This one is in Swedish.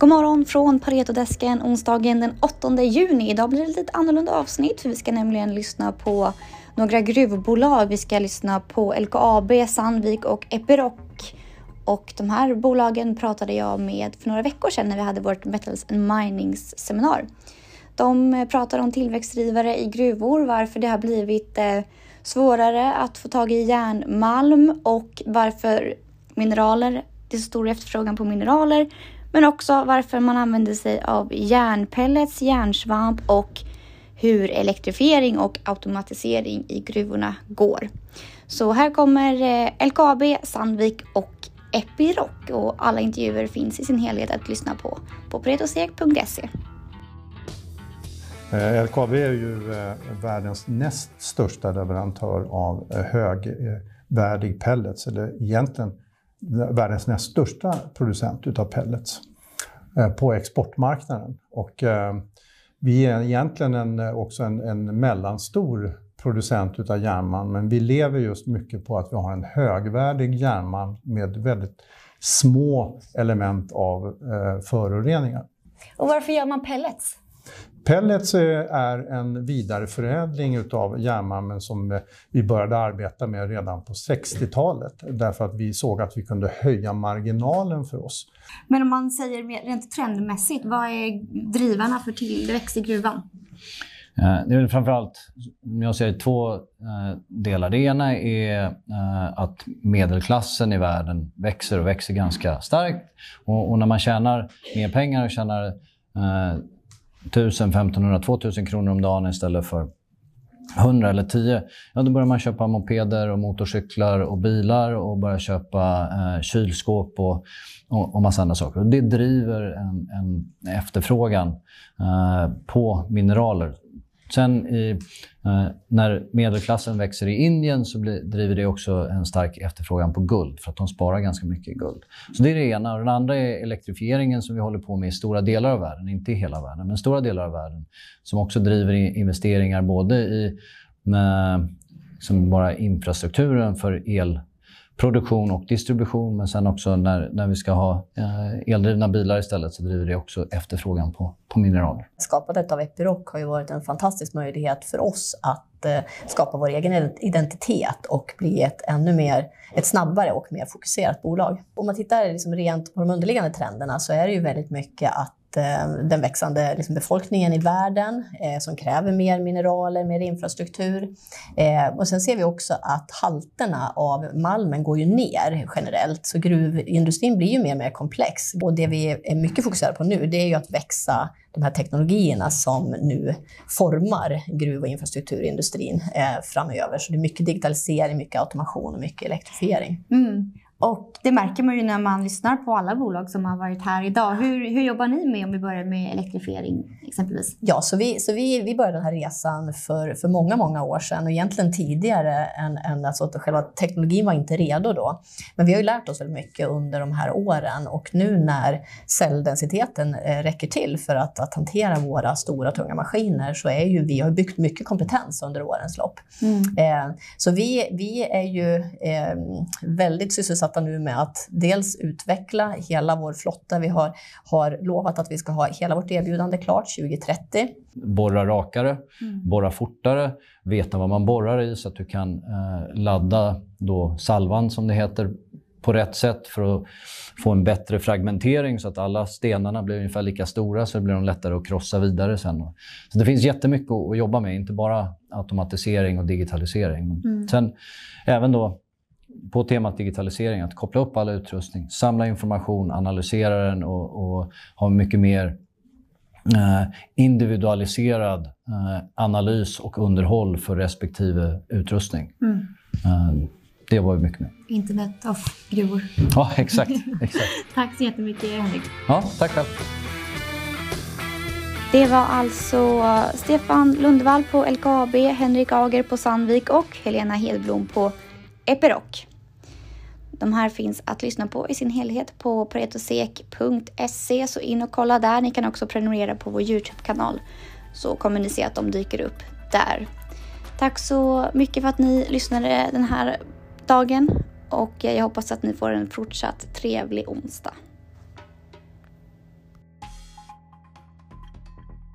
God morgon från Paretodesken onsdagen den 8 juni. Idag blir det ett lite annorlunda avsnitt för vi ska nämligen lyssna på några gruvbolag. Vi ska lyssna på LKAB, Sandvik och Epiroc. Och de här bolagen pratade jag med för några veckor sedan när vi hade vårt Metals and Minings seminar. De pratar om tillväxtdrivare i gruvor, varför det har blivit eh, svårare att få tag i järnmalm och varför mineraler, det är så stor efterfrågan på mineraler men också varför man använder sig av järnpellets, järnsvamp och hur elektrifiering och automatisering i gruvorna går. Så här kommer eh, LKAB, Sandvik och Epiroc och alla intervjuer finns i sin helhet att lyssna på på predosek.se. Eh, LKAB är ju eh, världens näst största leverantör av högvärdig pellets, eller egentligen världens näst största producent utav pellets eh, på exportmarknaden. Och eh, vi är egentligen en, också en, en mellanstor producent utav järnmalm, men vi lever just mycket på att vi har en högvärdig järnmalm med väldigt små element av eh, föroreningar. Och varför gör man pellets? Pellets är en vidareförädling av järnmalmen som vi började arbeta med redan på 60-talet därför att vi såg att vi kunde höja marginalen för oss. Men om man säger rent trendmässigt, vad är drivarna för tillväxt i gruvan? Eh, det är framförallt, om jag ser två eh, delar. Det ena är eh, att medelklassen i världen växer och växer ganska starkt. Och när man tjänar mer pengar och tjänar 1000, 1500, 2000 kronor om dagen istället för 100 eller 10, ja då börjar man köpa mopeder och motorcyklar och bilar och börjar köpa eh, kylskåp och, och, och massa andra saker. Och det driver en, en efterfrågan eh, på mineraler Sen i, eh, när medelklassen växer i Indien så blir, driver det också en stark efterfrågan på guld för att de sparar ganska mycket guld. Så det är det ena. Och den andra är elektrifieringen som vi håller på med i stora delar av världen. Inte i hela världen, men stora delar av världen. Som också driver investeringar både i med, som bara infrastrukturen för el produktion och distribution. Men sen också när, när vi ska ha eh, eldrivna bilar istället så driver det också efterfrågan på, på mineraler. Skapandet av Epiroc har ju varit en fantastisk möjlighet för oss att eh, skapa vår egen identitet och bli ett ännu mer, ett snabbare och mer fokuserat bolag. Om man tittar liksom rent på de underliggande trenderna så är det ju väldigt mycket att Eh, den växande liksom, befolkningen i världen eh, som kräver mer mineraler, mer infrastruktur. Eh, och sen ser vi också att halterna av malmen går ju ner generellt, så gruvindustrin blir ju mer och mer komplex. Och det vi är mycket fokuserade på nu, det är ju att växa de här teknologierna som nu formar gruv och infrastrukturindustrin eh, framöver. Så det är mycket digitalisering, mycket automation och mycket elektrifiering. Mm. Och det märker man ju när man lyssnar på alla bolag som har varit här idag. Hur, hur jobbar ni med, om vi börjar med elektrifiering exempelvis? Ja, så vi, så vi, vi började den här resan för, för många, många år sedan och egentligen tidigare än, än alltså själva teknologin var inte redo då. Men vi har ju lärt oss väldigt mycket under de här åren och nu när celldensiteten eh, räcker till för att, att hantera våra stora tunga maskiner så är ju vi har byggt mycket kompetens under årens lopp. Mm. Eh, så vi, vi är ju eh, väldigt sysselsatta sysselsatta nu med att dels utveckla hela vår flotta. Vi har, har lovat att vi ska ha hela vårt erbjudande klart 2030. Borra rakare, mm. borra fortare, veta vad man borrar i så att du kan eh, ladda då salvan, som det heter, på rätt sätt för att få en bättre fragmentering så att alla stenarna blir ungefär lika stora så blir de lättare att krossa vidare sen. Så det finns jättemycket att jobba med, inte bara automatisering och digitalisering. Mm. Sen även då på temat digitalisering, att koppla upp all utrustning, samla information, analysera den och, och ha mycket mer eh, individualiserad eh, analys och underhåll för respektive utrustning. Mm. Eh, det var vi mycket med. Internet of gruvor. Ja, exakt. exakt. tack så jättemycket, Henrik. Ja, tack själv. Det var alltså Stefan Lundvall på LKAB, Henrik Ager på Sandvik och Helena Hedblom på Epiroc. De här finns att lyssna på i sin helhet på pretosek.se så in och kolla där. Ni kan också prenumerera på vår Youtube-kanal så kommer ni se att de dyker upp där. Tack så mycket för att ni lyssnade den här dagen och jag hoppas att ni får en fortsatt trevlig onsdag.